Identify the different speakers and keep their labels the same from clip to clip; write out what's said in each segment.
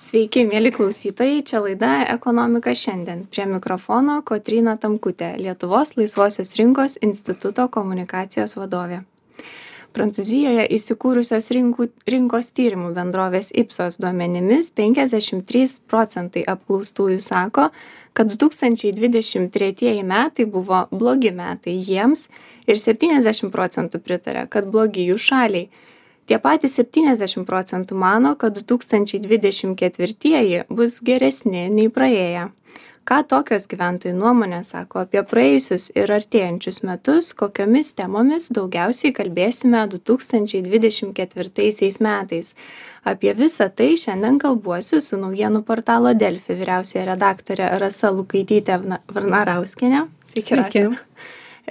Speaker 1: Sveiki, mėly klausytojai, čia laida Ekonomika šiandien. Prie mikrofono Kotryna Tamkutė, Lietuvos laisvosios rinkos instituto komunikacijos vadovė. Prancūzijoje įsikūrusios rinkų, rinkos tyrimų bendrovės Ipsos duomenimis 53 procentai apklaustųjų sako, kad 2023 metai buvo blogi metai jiems ir 70 procentų pritarė, kad blogi jų šaliai tie patys septyniasdešim procentų mano kad du tūkstančiai dvidešim ketvirtieji bus geresni nei praėję. Ką tokios gyventojų nuomonės sako apie praėjusius ir artėjančius metus kokiomis temomis daugiausiai kalbėsime du tūkstančiai dvidešim ketvirtaisiais metais. Apie visa tai šiandien kalbuosi su naujienų portalo delfi vyriausiąja redaktore rasa lukaityte vnarauskiene sveiki rasa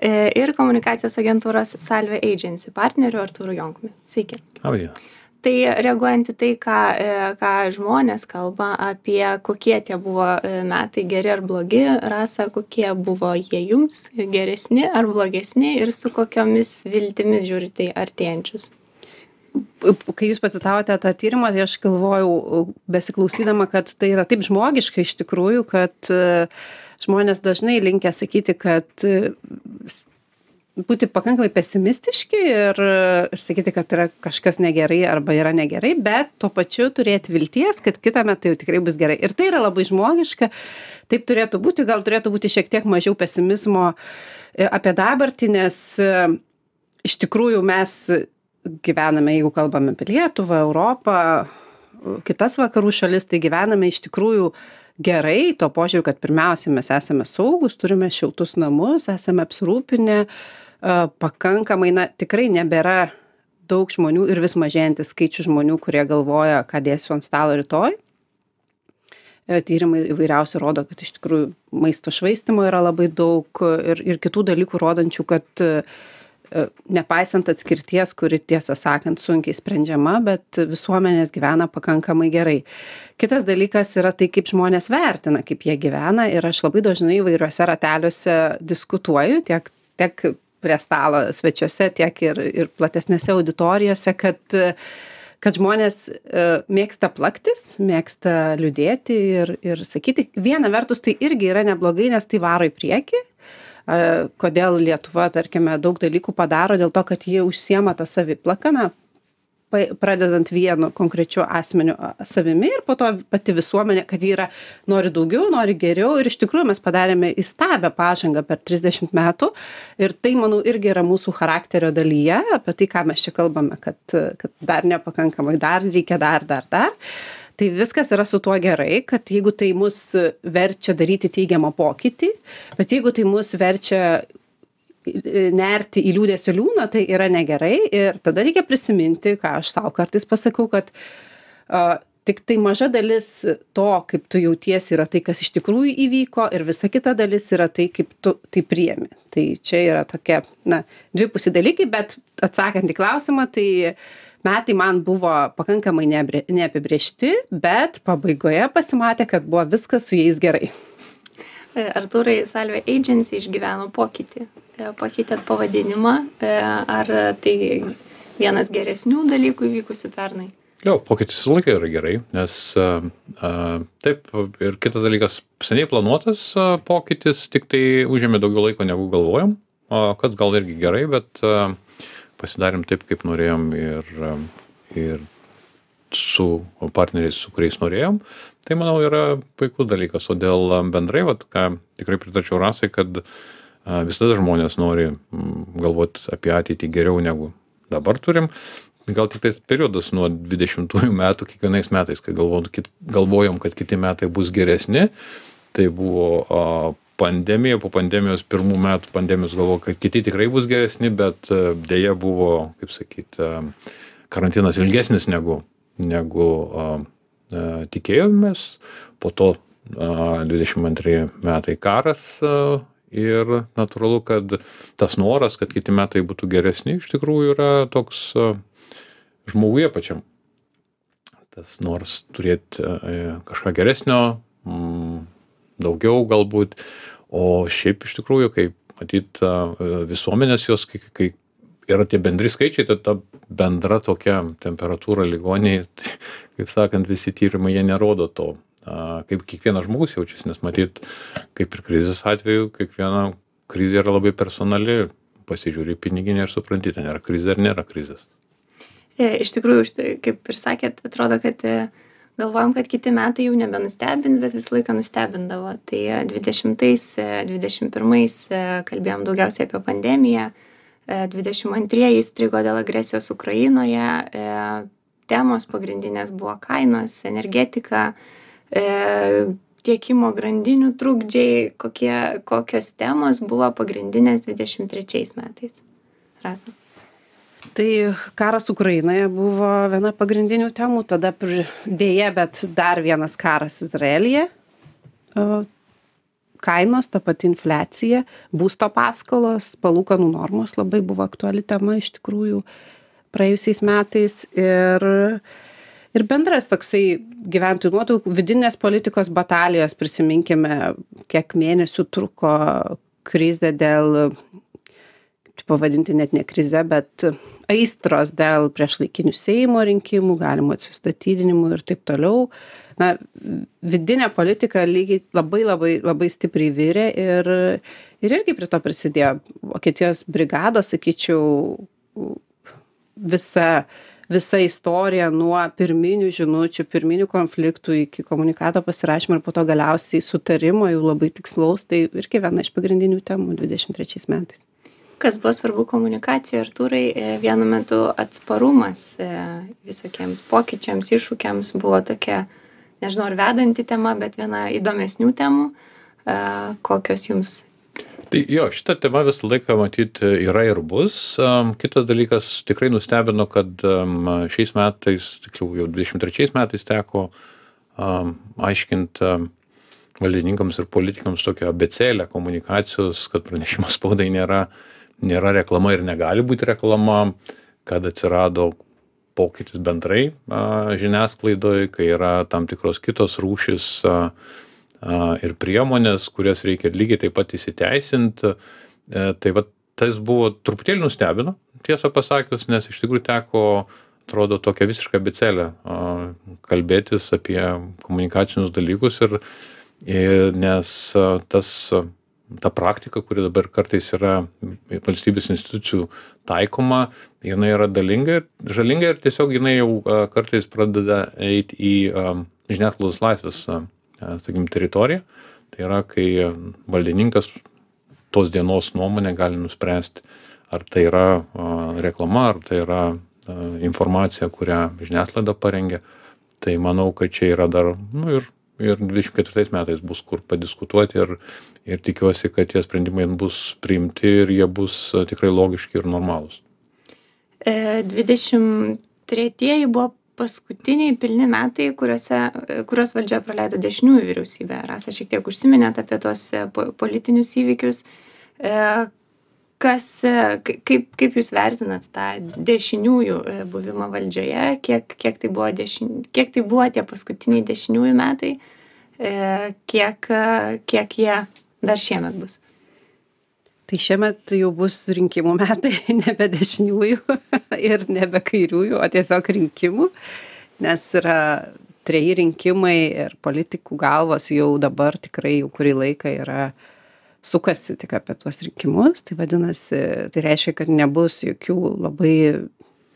Speaker 1: ir komunikacijos agentūros Salve Agency partneriu Artūru Jonkumi. Sveiki.
Speaker 2: Labadiena.
Speaker 1: Tai reaguojant į tai, ką, e, ką žmonės kalba apie kokie tie buvo e, metai geri ar blogi, rasa, kokie buvo jie jums geresni ar blogesni ir su kokiomis viltimis žiūrite į artėjančius.
Speaker 3: Kai jūs pacitavote tą tyrimą, tai aš galvojau, besiklausydama, kad tai yra taip žmogiška iš tikrųjų, kad uh, žmonės dažnai linkę sakyti, kad e, būti pakankamai pesimistiški ir, ir sakyti, kad yra kažkas negerai arba yra negerai, bet tuo pačiu turėti vilties, kad kitą metą jau tikrai bus gerai. Ir tai yra labai žmogiška, taip turėtų būti, gal turėtų būti šiek tiek mažiau pesimizmo e, apie dabartį, nes e, iš tikrųjų mes gyvename, jeigu kalbame apie Lietuvą, Europą, kitas vakarų šalis, tai gyvename iš tikrųjų uh, gerai tuo požiūriu kad pirmiausia mes esame saugūs turime šiltus namus esame apsirūpinę pakankamai na tikrai nebėra daug žmonių ir vis mažėjantis skaičius žmonių kurie galvoja ką dėsiu ant stalo rytoj. E, tyrimai įvairiausi rodo kad iš tikrųjų maisto švaistymo yra labai daug ir ir kitų dalykų rodančių kad E, nepaisant atskirties kuri tiesą sakant sunkiai sprendžiama bet visuomenės gyvena pakankamai gerai. Kitas dalykas yra tai kaip žmonės vertina kaip jie gyvena ir aš labai dažnai įvairiuose rateliuose diskutuoju tiek tiek prie stalo svečiuose tiek ir ir platesnėse auditorijose kad kad žmonės e, mėgsta plaktis mėgsta liūdėti ir ir sakyti. Viena vertus tai irgi yra neblogai nes tai varo į priekį kodėl Lietuva, tarkime, daug dalykų padaro dėl to, kad jie užsiema tą saviplaką, na, pradedant vienu konkrečiu asmeniu savimi ir po to pati visuomenė, kad ji yra, nori daugiau, nori geriau. Ir iš tikrųjų mes padarėme įstabę pažangą per 30 metų. Ir tai, manau, irgi yra mūsų charakterio dalyje, apie tai, ką mes čia kalbame, kad, kad dar nepakankamai, dar reikia dar, dar, dar tai viskas yra su tuo gerai kad jeigu tai mus verčia daryti teigiamą pokytį bet jeigu tai mus verčia nerti į liūdesio liūną tai yra negerai. Ir tada reikia prisiminti ką aš sau kartais pasakau kad a, tik tai maža dalis to kaip tu jautiesi yra tai kas iš tikrųjų įvyko ir visa kita dalis yra tai kaip tu tai priemi. Tai čia yra tokia na dvipusiai dalykai bet atsakant į klausimą tai metai man buvo pakankamai neabrė neapibrėžti bet pabaigoje pasimatė kad buvo viskas su jais gerai
Speaker 1: e, Artūrai, Salve Agency išgyveno pokytį. E, pakeitėt pavadinimą. E, ar tai vienas geresnių dalykų įvykusių pernai?
Speaker 2: Jo, pokytis visą laiką yra gerai, nes a, a, taip, ir kitas dalykas, seniai planuotas a, pokytis, tik tai užėmė daugiau laiko negu galvojom, a, kas gal irgi gerai, bet a, pasidarėm taip, kaip norėjom ir, ir su partneriais, su kuriais norėjom. Tai manau yra puikus dalykas, o dėl bendrai, vat, ką tikrai pritarčiau rasai, kad visada žmonės nori galvoti apie ateitį geriau negu dabar turim. Gal tik tai periodas nuo 20 metų kiekvienais metais, kai galvojom, kad kiti metai bus geresni, tai buvo pandemija po pandemijos pirmų metų pandemijos galvojau kad kiti tikrai bus geresni bet e, deja buvo kaip sakyt e, karantinas ilgesnis negu negu e, tikėjomės. Po to dvidešim antri metai karas ir natūralu kad tas noras kad kiti metai būtų geresni iš tikrųjų yra toks žmoguje pačiam. Tas noras turėt kažką geresnio daugiau galbūt o šiaip iš tikrųjų kai matyt visuomenės jos kai kai yra tie bendri skaičiai tai ta bendra tokia temperatūra ligoninėj tai kaip sakant visi tyrimai jie nerodo to a kaip kiekvienas žmogus jaučiasi nes matyt kaip ir krizės atveju kiekviena krizė yra labai personali pasižiūri į piniginę ir supranti ten yra krizė ar nėra krizės.
Speaker 1: E, iš tikrųjų kaip ir sakėt atrodo kad e, galvojom kad kiti metai jau nebenustebins bet visą laiką nustebindavo tai e, dvidešimtais dvidešim pirmais kalbėjom daugiausiai apie pandemiją dvidešim antrieji įstrigo dėl agresijos ukrainoje temos pagrindinės buvo kainos energetika e, tiekimo grandinių trukdžiai, kokie, kokios temos buvo pagrindinės 23 metais. Rasa.
Speaker 3: Tai karas Ukrainoje buvo viena pagrindinių temų, tada dėje, bet dar vienas karas Izraelyje. Kainos, ta pati infliacija, būsto paskolos, palūkanų normos labai buvo aktuali tema iš tikrųjų praėjusiais metais. Ir ir bendras toksai gyventojų nuotaikų vidinės politikos batalijos prisiminkime kiek mėnesių truko krizė dėl pavadinti net ne krize bet aistros dėl priešlaikinių seimo rinkimų galimų atsistatydinimų ir taip toliau. Na vidinė politika lygiai labai labai labai stipriai virė ir ir irgi prie to prisidėjo. Vokietijos brigados sakyčiau visa visa istorija nuo pirminių žinučių pirminių konfliktų iki komunikato pasirašymo ir po to galiausiai sutarimo jau labai tikslaus tai irgi viena iš pagrindinių temų dvidešim trečiais metais
Speaker 1: kas buvo svarbu komunikacijoj artūrai e, vienu metu atsparumas e, visokiems pokyčiams iššūkiams buvo tokia nežinau ar vedanti tema bet viena įdomesnių temų e, kokios jums?
Speaker 2: Tai jo šita tema visą laiką matyt yra ir bus. Kitas dalykas tikrai nustebino kad šiais metais tiksliau jau dvidešim trečiais metais teko aiškint valdininkams ir politikams tokią abėcėlę komunikacijos kad pranešimas spaudai nėra nėra reklama ir negali būti reklama kad atsirado pokytis bendrai žiniasklaidoj kai yra tam tikros kitos rūšys ir priemonės, kurias reikia lygiai taip pat įsiteisint. E, tai va tas buvo truputėlį nustebino, tiesą pasakius, nes iš tikrųjų teko, atrodo, tokia visiška bicelė kalbėtis apie komunikacinius dalykus ir, ir nes tas ta praktika, kuri dabar kartais yra valstybės institucijų taikoma, jinai yra dalinga ir žalinga ir tiesiog jinai jau kartais pradeda eiti į žiniasklaidos laisvės sakykim, teritoriją. Tai yra, kai valdininkas tos dienos nuomonė gali nuspręsti, ar tai yra reklama, ar tai yra informacija, kurią žiniasklaida parengė. Tai manau, kad čia yra dar, nu ir, ir 24 metais bus kur padiskutuoti ir, ir tikiuosi, kad tie sprendimai bus priimti ir jie bus tikrai logiški ir normalūs.
Speaker 1: 23 e, buvo paskutiniai pilni metai kuriuose kuriuos valdžia praleido dešiniųjų vyriausybė. Rasa šiek tiek užsiminėt apie e, po politinius įvykius. E, kas e, kaip kaip jūs vertinat tą dešiniųjų buvimą valdžioje? Kiek kiek tai buvo dešin kiek tai buvo tie paskutiniai dešiniųjų metai? Kiek kiek jie dar šiemet bus.
Speaker 3: Tai šiemet jau bus rinkimų metai nebe dešiniųjų ir nebe kairiųjų o tiesiog rinkimų nes yra treji rinkimai ir politikų galvos jau dabar tikrai jau kurį laiką yra sukasi tik apie tuos rinkimus. Tai vadinasi tai reiškia kad nebus jokių labai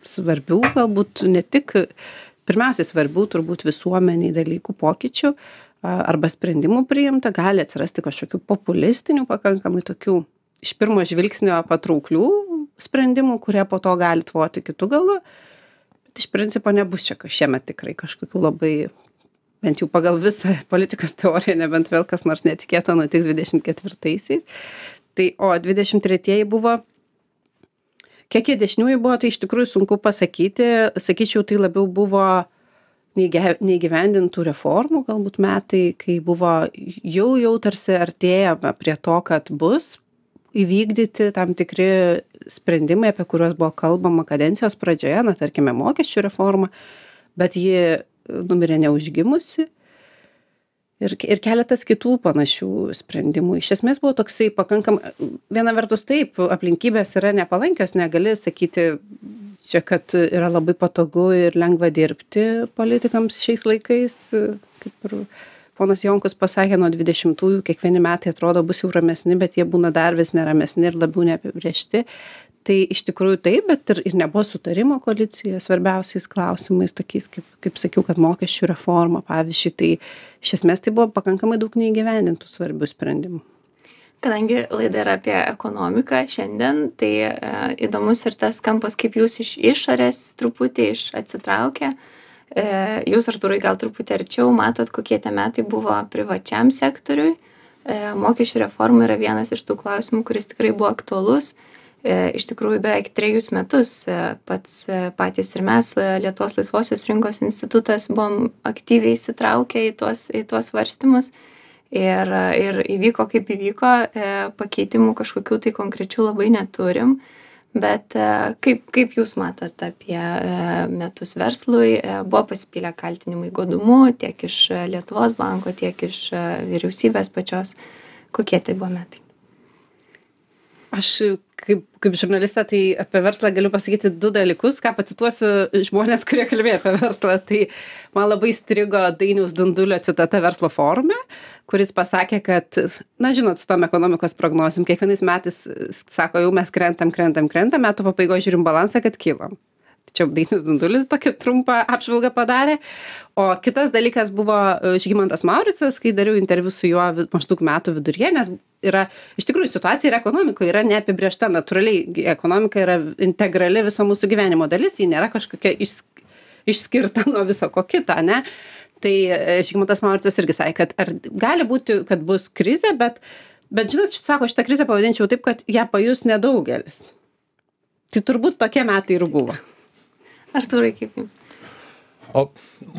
Speaker 3: svarbių galbūt ne tik pirmiausiai svarbių turbūt visuomenei dalykų pokyčių arba sprendimų priimta gali atsirasti kažkokių populistinių pakankamai tokių iš pirmo žvilgsnio patrauklių sprendimų kurie po to gali tvoti kitu galu. Bet iš principo nebus čia šiemet tikrai kažkokių labai bent jau pagal visą politikos teoriją nebent vėl kas nors netikėto nutiks dvidešim ketvirtaisiais. Tai o dvidešim tretieji buvo kiek jie dešiniųjų buvo tai iš tikrųjų sunku pasakyti. Sakyčiau tai labiau buvo neįge neįgyvendintų reformų galbūt metai kai buvo jau jau tarsi artėjama prie to kad bus įvykdyti tam tikri sprendimai apie kuriuos buvo kalbama kadencijos pradžioje na tarkime mokesčių reforma bet ji numirė neužgimusi. Ir ir keletas kitų panašių sprendimų. Iš esmės buvo toksai pakankam viena vertus taip aplinkybės yra nepalankios negali sakyti čia kad yra labai patogu ir lengva dirbti politikams šiais laikais. Kaip ir ponas jonkus pasakė nuo dvidešimtųjų kiekvieni metai atrodo bus jau ramesni bet jie būna dar vis neramesni ir labiau neapibrėžti. Tai iš tikrųjų taip bet ir ir nebuvo sutarimo koalicijoje svarbiausiais klausimais tokiais kaip kaip sakiau kad mokesčių reforma pavyzdžiui tai iš esmės tai buvo pakankamai daug neįgyvendintų svarbių sprendimų
Speaker 1: kadangi laida yra apie ekonomiką šiandien tai e, įdomus ir tas kampas kaip jūs iš išorės truputį iš atsitraukę. E, jūs artūrai gal truputį arčiau matot kokie tie metai buvo privačiam sektoriui. E, mokesčių reforma yra vienas iš tų klausimų kuris tikrai buvo aktualus. Iš tikrųjų beveik trejus metus pats patys ir mes lietuvos laisvosios rinkos institutas buvom aktyviai įsitraukę į tuos į tuos svarstymus ir ir įvyko kaip įvyko e, pakeitimų kažkokių tai konkrečių labai neturim bet e, kaip kaip jūs matot apie e, metus verslui? Buvo pasipylę kaltinimai godumu tiek iš lietuvos banko tiek iš vyriausybės pačios. Kokie tai buvo metai?
Speaker 3: Aš kaip kaip žurnalistė tai apie verslą galiu pasakyti du dalykus ką pacituosiu žmones kurie kalbėjo apie verslą. Tai man labai įstrigo dainiaus dundulio citata verslo forume kuris pasakė kad na žinot su tom ekonomikos prognozėm kiekvienais metais sako jau mes krentam krentam krentam metų pabaigoj žiūrim balansą kad kylam čia dainius dundulis tokią trumpą apžvalgą padarė. O kitas dalykas buvo e, žygimantas mauricas kai dariau interviu su juo maždaug metų viduryje nes yra iš tikrųjų situacija ir ekonomikoj yra neapibrėžta natūraliai ekonomika yra integrali viso mūsų gyvenimo dalis ji nėra kažkokia iš išskirta nuo viso ko kita ane tai e, žygimantas mauricas irgi sakė kad ar gali būti kad bus krizė bet bet žinot sako šitą krizę pavadinčiau taip kad ją pajus nedaugelis. Tai turbūt tokie metai ir buvo.
Speaker 1: Artūrai, kaip jums?
Speaker 2: O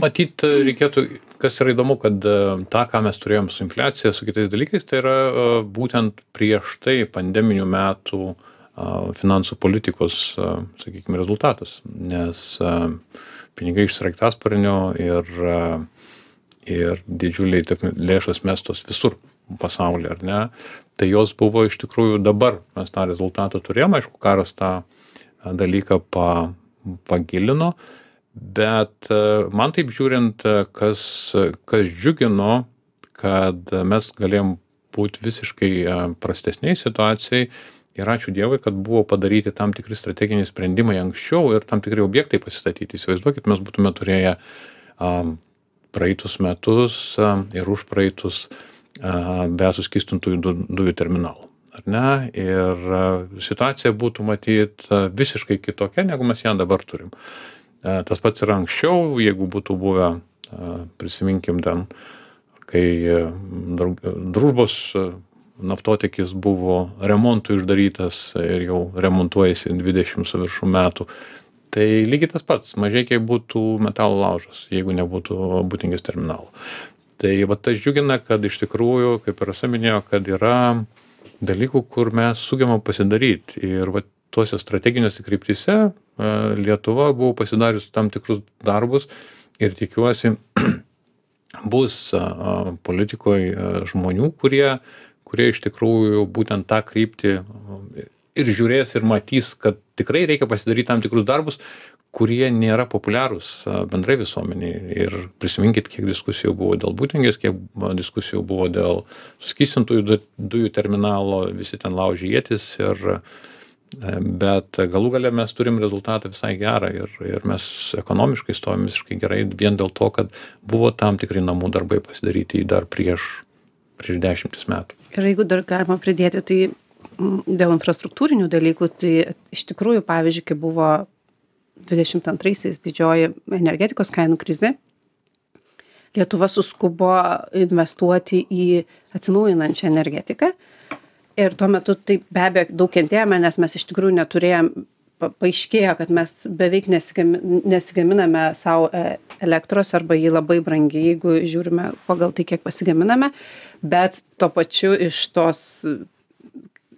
Speaker 2: matyt, reikėtų, kas yra įdomu, kad e, tą, ką mes turėjom su infliacija, su kitais dalykais, tai yra e, būtent prieš tai pandeminių metų e, finansų politikos, sakykime, rezultatas. Nes pinigai iš sraigtasparnio ir, ir didžiuliai lėšos mestos visur pasaulyje, ar ne? Tai jos buvo iš tikrųjų dabar, mes tą rezultatą turėjome, aišku, karas tą dalyką pa, pagilino, bet e, man taip žiūrint, e, kas, kas džiugino, kad mes galėjom būti visiškai e, prastesniai situacijai ir ačiū Dievui, kad buvo padaryti tam tikri strateginiai sprendimai anksčiau ir tam tikri objektai pasistatyti. Įsivaizduokit, mes būtume turėję praeitus metus ir už praeitus uh, be suskistintųjų du, dujų terminalų ar ne ir situacija būtų matyt visiškai kitokia negu mes ją dabar turim tas pats ir anksčiau jeigu būtų buvę prisiminkim ten kai družbos naftotiekis buvo remontui uždarytas ir jau remontuojasi dvidešim su viršum metų. Tai lygiai tas pats mažeikiai būtų metalo laužas jeigu nebūtų būtingės terminalo. Tai va tas džiugina kad iš tikrųjų kaip ir rasa minėjo kad yra dalykų kur mes sugebam pasidaryt. Ir vat tose strateginėse kryptyse e, lietuva buvo pasidarius tam tikrus darbus ir tikiuosi bus politikoj e, žmonių kurie kurie iš tikrųjų būtent tą kryptį ir žiūrės ir matys kad tikrai reikia pasidaryt tam tikrus darbus kurie nėra populiarūs bendrai visuomenėj ir prisiminkit kiek diskusijų buvo dėl būtingės kiek diskusijų buvo dėl suskystintųjų dujų terminalo visi ten laužė ietis ir e, bet galų gale mes turim rezultatą visai gerą ir ir mes ekonomiškai stovim visiškai gerai vien dėl to kad buvo tam tikri namų darbai pasidaryti dar prieš prieš dešimtis metų.
Speaker 3: Ir jeigu dar galima pridėti tai dėl infrastruktūrinių dalykų tai iš tikrųjų pavyzdžiui kai buvo dvidešimt antraisiais didžioji energetikos kainų krizė lietuva suskubo investuoti į atsinaujinančią energetiką ir tuo metu tai be abejo daug kentėjome nes mes iš tikrųjų neturėjom pa paaiškėjo kad mes beveik nesigami nesigaminame sau e, elektros arba ji labai brangi jeigu žiūrime pagal tai kiek pasigaminame bet tuo pačiu iš tos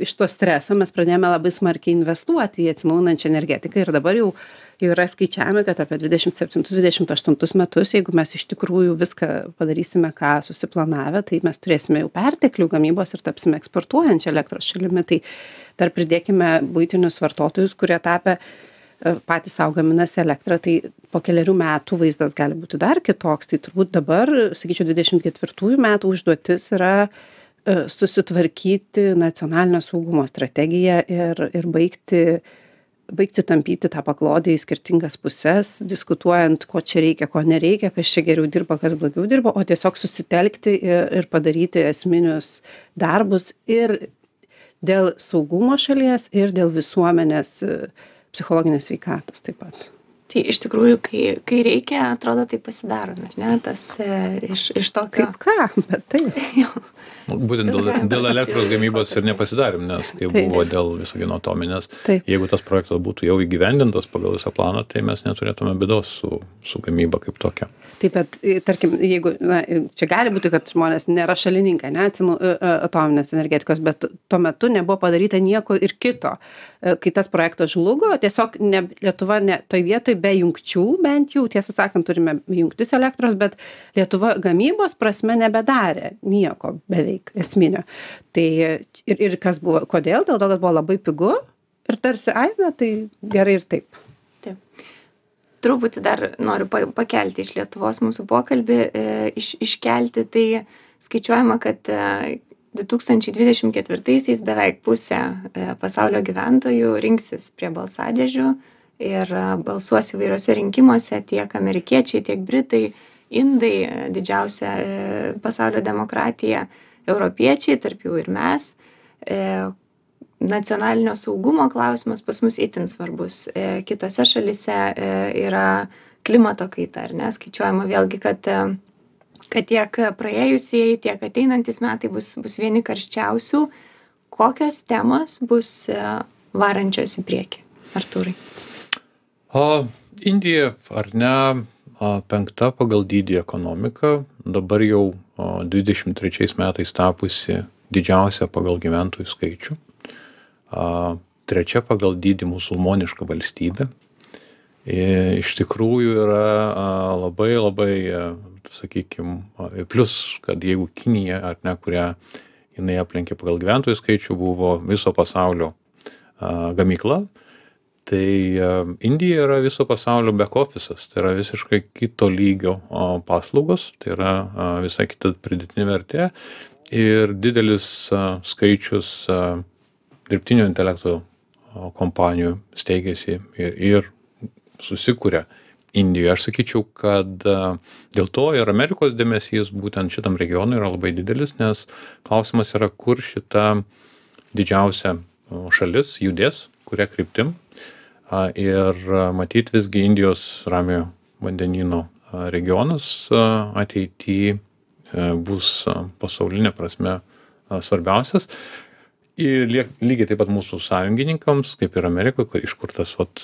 Speaker 3: iš to streso mes pradėjome labai smarkiai investuoti į atsinaujinančią energetiką ir dabar jau yra skaičiavimai kad apie dvidešimt septintus dvidešimt aštuntus metus jeigu mes iš tikrųjų viską padarysime ką susiplanavę tai mes turėsime jau perteklių gamybos ir tapsime eksportuojančia elektros šalimi tai dar pridėkime buitinius vartotojus kurie tapę patys sau gaminasi elektrą, tai po keliarių metų vaizdas gali būti dar kitoks. Tai turbūt dabar, sakyčiau, 24 metų užduotis yra susitvarkyti nacionalinio saugumo strategiją ir, ir baigti baigti tampyti tą paklodę į skirtingas puses, diskutuojant, ko čia reikia, ko nereikia, kas čia geriau dirba, kas blogiau dirba, o tiesiog susitelkti ir, ir padaryti esminius darbus ir dėl saugumo šalies, ir dėl visuomenės psichologinės veikatos taip pat.
Speaker 1: Tai iš tikrųjų, kai, kai reikia, atrodo, tai pasidarome, ne? Tas e, iš, iš tokio.
Speaker 3: Kaip ką, bet taip.
Speaker 2: Nu, būtent dėl, dėl elektros gamybos ir nepasidarėm, nes tai buvo dėl visogino atominės. Taip. Jeigu tas projektas būtų jau įgyvendintas pagal visą planą, tai mes neturėtume bėdos su, su gamyba kaip tokia.
Speaker 3: Taip, bet tarkim, jeigu, na, čia gali būti, kad žmonės nėra šalininkai, ne, atsimų, atominės energetikos, bet tuo metu nebuvo padaryta nieko ir kito. Kai tas projektas žlugo, tiesiog ne, Lietuva ne, toj vietoj be jungčių, bent jau, tiesą sakant, turime jungtis elektros, bet Lietuva gamybos prasme nebedarė nieko beveik esminio. Tai ir, ir kas buvo, kodėl? Dėl to, kad buvo labai pigu ir tarsi, ai, na, tai gerai ir taip.
Speaker 1: Taip. Truputį dar noriu pakelti iš Lietuvos mūsų pokalbį, e, iš, iškelti, tai skaičiuojama, kad 2024-aisiais beveik pusė e, pasaulio gyventojų rinksis prie balsadėžių ir e, balsuos įvairiose rinkimuose tiek amerikiečiai, tiek britai, indai, didžiausia pasaulio demokratija europiečiai, tarp jų ir mes. E, nacionalinio saugumo klausimas pas mus itin svarbus. E, kitose šalise e, yra klimato kaita, ar ne? Skaičiuojama vėlgi, kad, e, kad tiek praėjusieji, tiek ateinantis metai bus, bus vieni karščiausių. Kokios temos bus e, varančios į priekį, Artūrai?
Speaker 2: O, Indija, ar ne, penkta pagal dydį ekonomika, dabar jau 23 metais tapusi didžiausia pagal gyventojų skaičių, trečia pagal dydį musulmoniška valstybė. Iš tikrųjų yra labai labai, sakykime, plus, kad jeigu Kinija, ar ne, kurią jinai aplenkė pagal gyventojų skaičių, buvo viso pasaulio gamykla, tai indija yra viso pasaulio bek ofisas tai yra visiškai kito lygio paslaugos tai yra visai kita pridėtinė vertė ir didelis skaičius dirbtinio intelekto kompanijų steigiasi ir, ir susikuria Indijoje. Aš sakyčiau, kad dėl to ir Amerikos dėmesys būtent šitam regionui yra labai didelis, nes klausimas yra, kur šita didžiausia šalis judės, kuria kryptim ir matyt visgi Indijos ramiojo vandenyno regionas ateity bus pasaulinė prasme svarbiausias. Ir lygiai taip pat mūsų sąjungininkams, kaip ir Amerikoje, iš kur tas vat,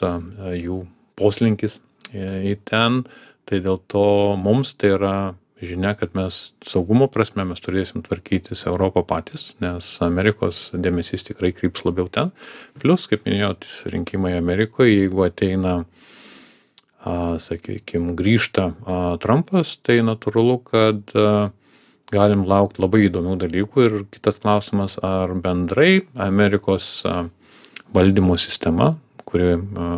Speaker 2: jų poslinkis į ten, tai dėl to mums tai yra žinia kad mes saugumo prasme mes turėsim tvarkytis europą patys nes amerikos dėmesys tikrai kryps labiau ten. Plius kaip minėjot rinkimai amerikoj jeigu ateina a sakykim grįžta a trampas tai natūralu kad a galim laukt labai įdomių dalykų. Ir kitas klausimas ar bendrai amerikos a valdymo sistema kuri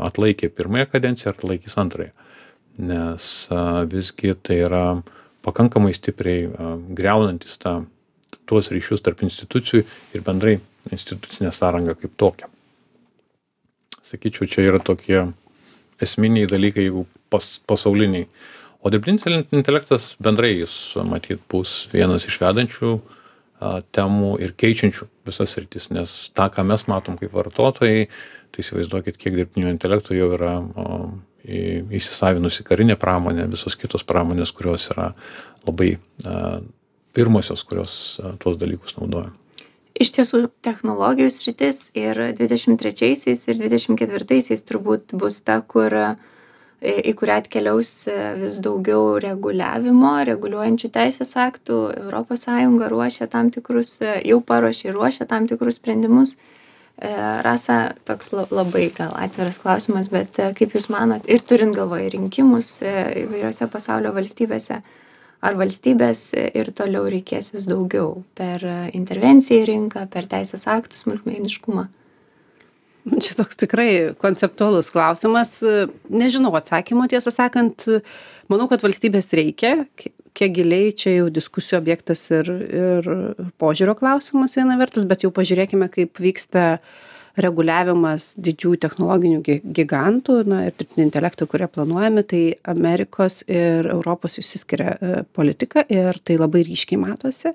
Speaker 2: atlaikė pirmąją kadenciją ar atlaikys antrąją nes visgi tai yra pakankamai stipriai greunantis tą tuos ryšius tarp institucijų ir bendrai institucinę sąrangą kaip tokią. Sakyčiau, čia yra tokie esminiai dalykai, jeigu pas, pasauliniai. O dirbtinis intelektas bendrai jis, matyt, bus vienas iš vedančių a, temų ir keičiančių visas rytis, nes tą, ką mes matom kaip vartotojai, tai įsivaizduokit, kiek dirbtinio intelekto jau yra įsisavinusi karinė pramonė, visos kitos pramonės, kurios yra labai pirmosios, kurios tuos dalykus naudoja.
Speaker 1: Iš tiesų, technologijų sritis ir 23-aisiais ir 24-aisiais turbūt bus ta, kur, į kurią atkeliaus vis daugiau reguliavimo, reguliuojančių teisės aktų. ES ruošia tam tikrus, jau paruošė ir ruošia tam tikrus sprendimus E, Rasa, toks labai gal atviras klausimas, bet e, kaip Jūs manot, ir turint galvoje rinkimus e, įvairiose pasaulio valstybėse, ar valstybės ir toliau reikės vis daugiau per intervenciją į rinką, per teisės aktų smulkmeniškumą?
Speaker 3: Čia toks tikrai konceptualus klausimas. Nežinau atsakymo tiesą sakant. Manau kad valstybės reikia. Kiek giliai čia jau diskusijų objektas ir ir požiūrio klausimas viena vertus bet jau pažiūrėkime kaip vyksta reguliavimas didžiųjų technologinių gi gigantų na ir dirbtinio intelekto kurie planuojami. Tai amerikos ir europos išsiskiria e, politika ir tai labai ryškiai matosi.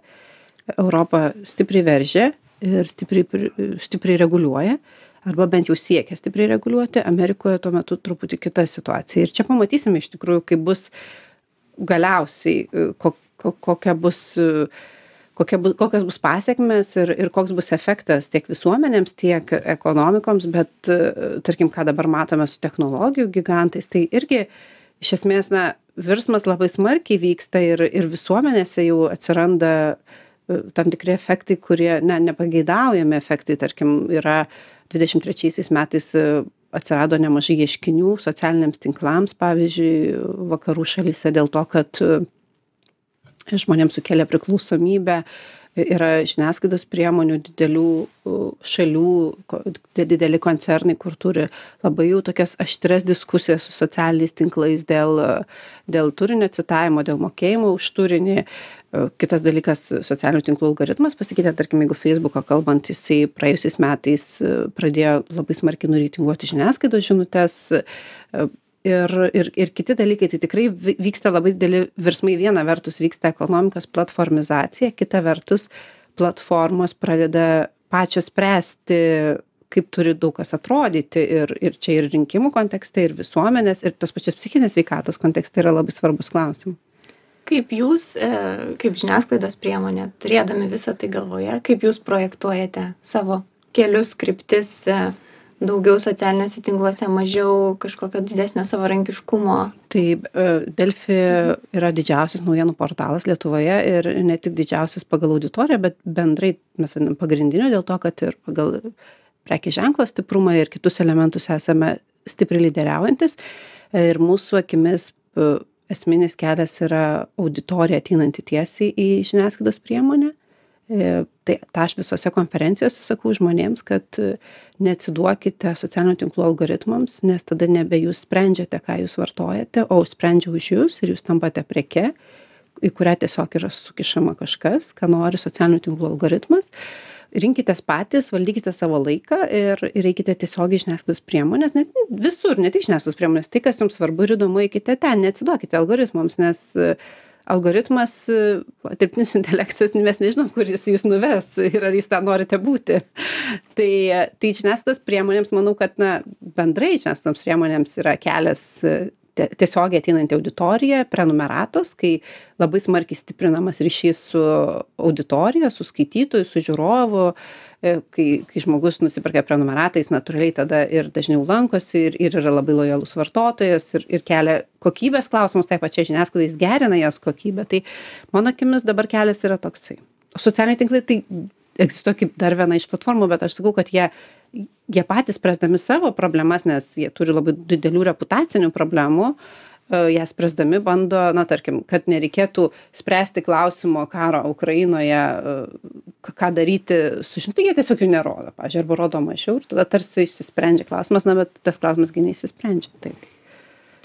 Speaker 3: Europa stipriai veržia ir stipriai stipriai reguliuoja arba bent jau siekia stipriai reguliuoti amerikoje tuo metu truputį kita situacija. Ir čia pamatysime iš tikrųjų kaip bus galiausiai e, ko ko kokia bus kokia bu kokios bus pasekmės ir ir koks bus efektas tiek visuomenėms tiek ekonomikoms. Bet tarkim ką dabar matome su technologijų gigantais tai irgi iš esmės na virsmas labai smarkiai vyksta ir ir visuomenėse jau atsiranda e, tam tikri efektai kurie na nepageidaujami efektai. Tarkim yra dvidešim trečiaisiais metais e, atsirado nemažai ieškinių socialiniams tinklams pavyzdžiui vakarų šalyse dėl to kad žmonėms sukelia priklausomybę yra žiniasklaidos priemonių didelių šalių dideli koncernai kur turi labai jau tokias aštrias diskusijas su socialiniais tinklais dėl dėl turinio citavimo dėl mokėjimo už turinį kitas dalykas socialinių tinklų algoritmas pasikeitė tarkim jeigu feisbuko kalbant jisai praėjusiais metais pradėjo labai smarkiai nureitinguoti žiniasklaidos žinutes ir ir ir kiti dalykai tai tikrai vyksta labai dideli virsmai. Viena vertus vyksta ekonomikos platformizacija kita vertus platformos pradeda pačios spręsti kaip turi daug kas atrodyti ir ir čia ir rinkimų kontekste ir visuomenės ir tos pačios psichinės sveikatos kontekste yra labai svarbūs klausimai
Speaker 1: kaip jūs e, kaip žiniasklaidos priemonė turėdami visą tai galvoje kaip jūs projektuojate savo kelius kryptis e, daugiau socialiniuose tinkluose mažiau kažkokio didesnio savarankiškumo?
Speaker 3: Tai e, delfi yra didžiausias naujienų portalas lietuvoje ir ne tik didžiausias pagal auditoriją bet bendrai mes vadinam pagrindiniu dėl to kad ir pagal prekės ženklo stiprumą ir kitus elementus esame stipriai lyderiaujantys ir mūsų akimis esminis kelias yra auditorija ateinanti tiesiai į žiniasklaidos priemonę E, tai tą aš visose konferencijose sakau žmonėms, kad e, neatsiduokite socialinių tinklų algoritmams, nes tada nebe jūs sprendžiate, ką jūs vartojate, o sprendžia už jūs ir jūs tampate preke, į kurią tiesiog yra sukišama kažkas, ką nori socialinių tinklų algoritmas. Rinkitės patys, valdykite savo laiką ir, ir reikite tiesiogiai žiniasklaidos priemonės, net visur, ne tik žiniasklaidos priemonės, tai kas jums svarbu ir įdomu, eikite ten, neatsiduokite algoritmams, nes uh, algoritmas dirbtinis intelektas mes nežinom kur jis jus nuves ir ar jūs ten norite būti. Tai tai žiniasklaidos priemonėms manau kad na bendrai žiniasklaidos priemonėms yra kelias tiesiogiai ateinanti auditorija prenumeratos kai labai smarkiai stiprinamas ryšys su auditorija su skaitytoju su žiūrovu e, kai kai žmogus nusiperka prenumeratą jis natūraliai tada ir dažniau lankosi ir ir yra labai lojalus vartotojas ir ir kelia kokybės klausimus tai pačiai žiniasklaidai jis gerina jos kokybę. Tai mano akimis dabar kelias yra toksai. Socialiniai tinklai tai egzistuoja kaip dar viena iš platformų bet aš sakau kad jie jie patys spręsdami savo problemas nes jie turi labai didelių reputacinių problemų e, jas spręsdami bando na tarkim kad nereikėtų spręsti klausimo karo ukrainoje e, ką daryti su žin tai jie tiesiog jų nerodo pavyzdžiui arba rodo mažiau ir tada tarsi išsisprendžia klausimas na bet tas klausimas gi neišsisprendžia taip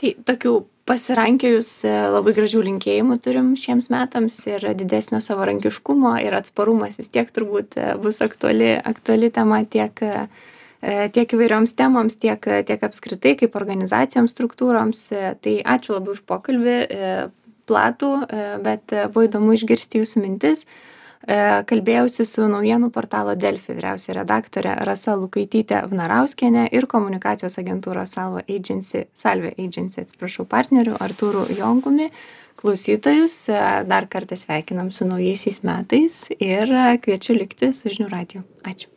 Speaker 1: tai tokių pasirankiojus e, labai gražių linkėjimų turim šiems metams ir didesnio savarankiškumo ir atsparumas vis tiek turbūt e, bus aktuali aktuali tema tiek e, tiek įvairioms temoms, tiek, tiek apskritai kaip organizacijoms, struktūroms. Tai ačiū labai už pokalbį, platų, bet buvo įdomu išgirsti jūsų mintis. E, kalbėjausi su naujienų portalo Delfi vyriausia redaktorė Rasa Lukaitytė Vnarauskienė ir komunikacijos agentūros Salvo Agency, Salve Agency, atsiprašau, partneriu Artūru Jongumi. Klausytojus e, dar kartą sveikinam su naujaisiais metais ir kviečiu likti su žinių radiju. Ačiū.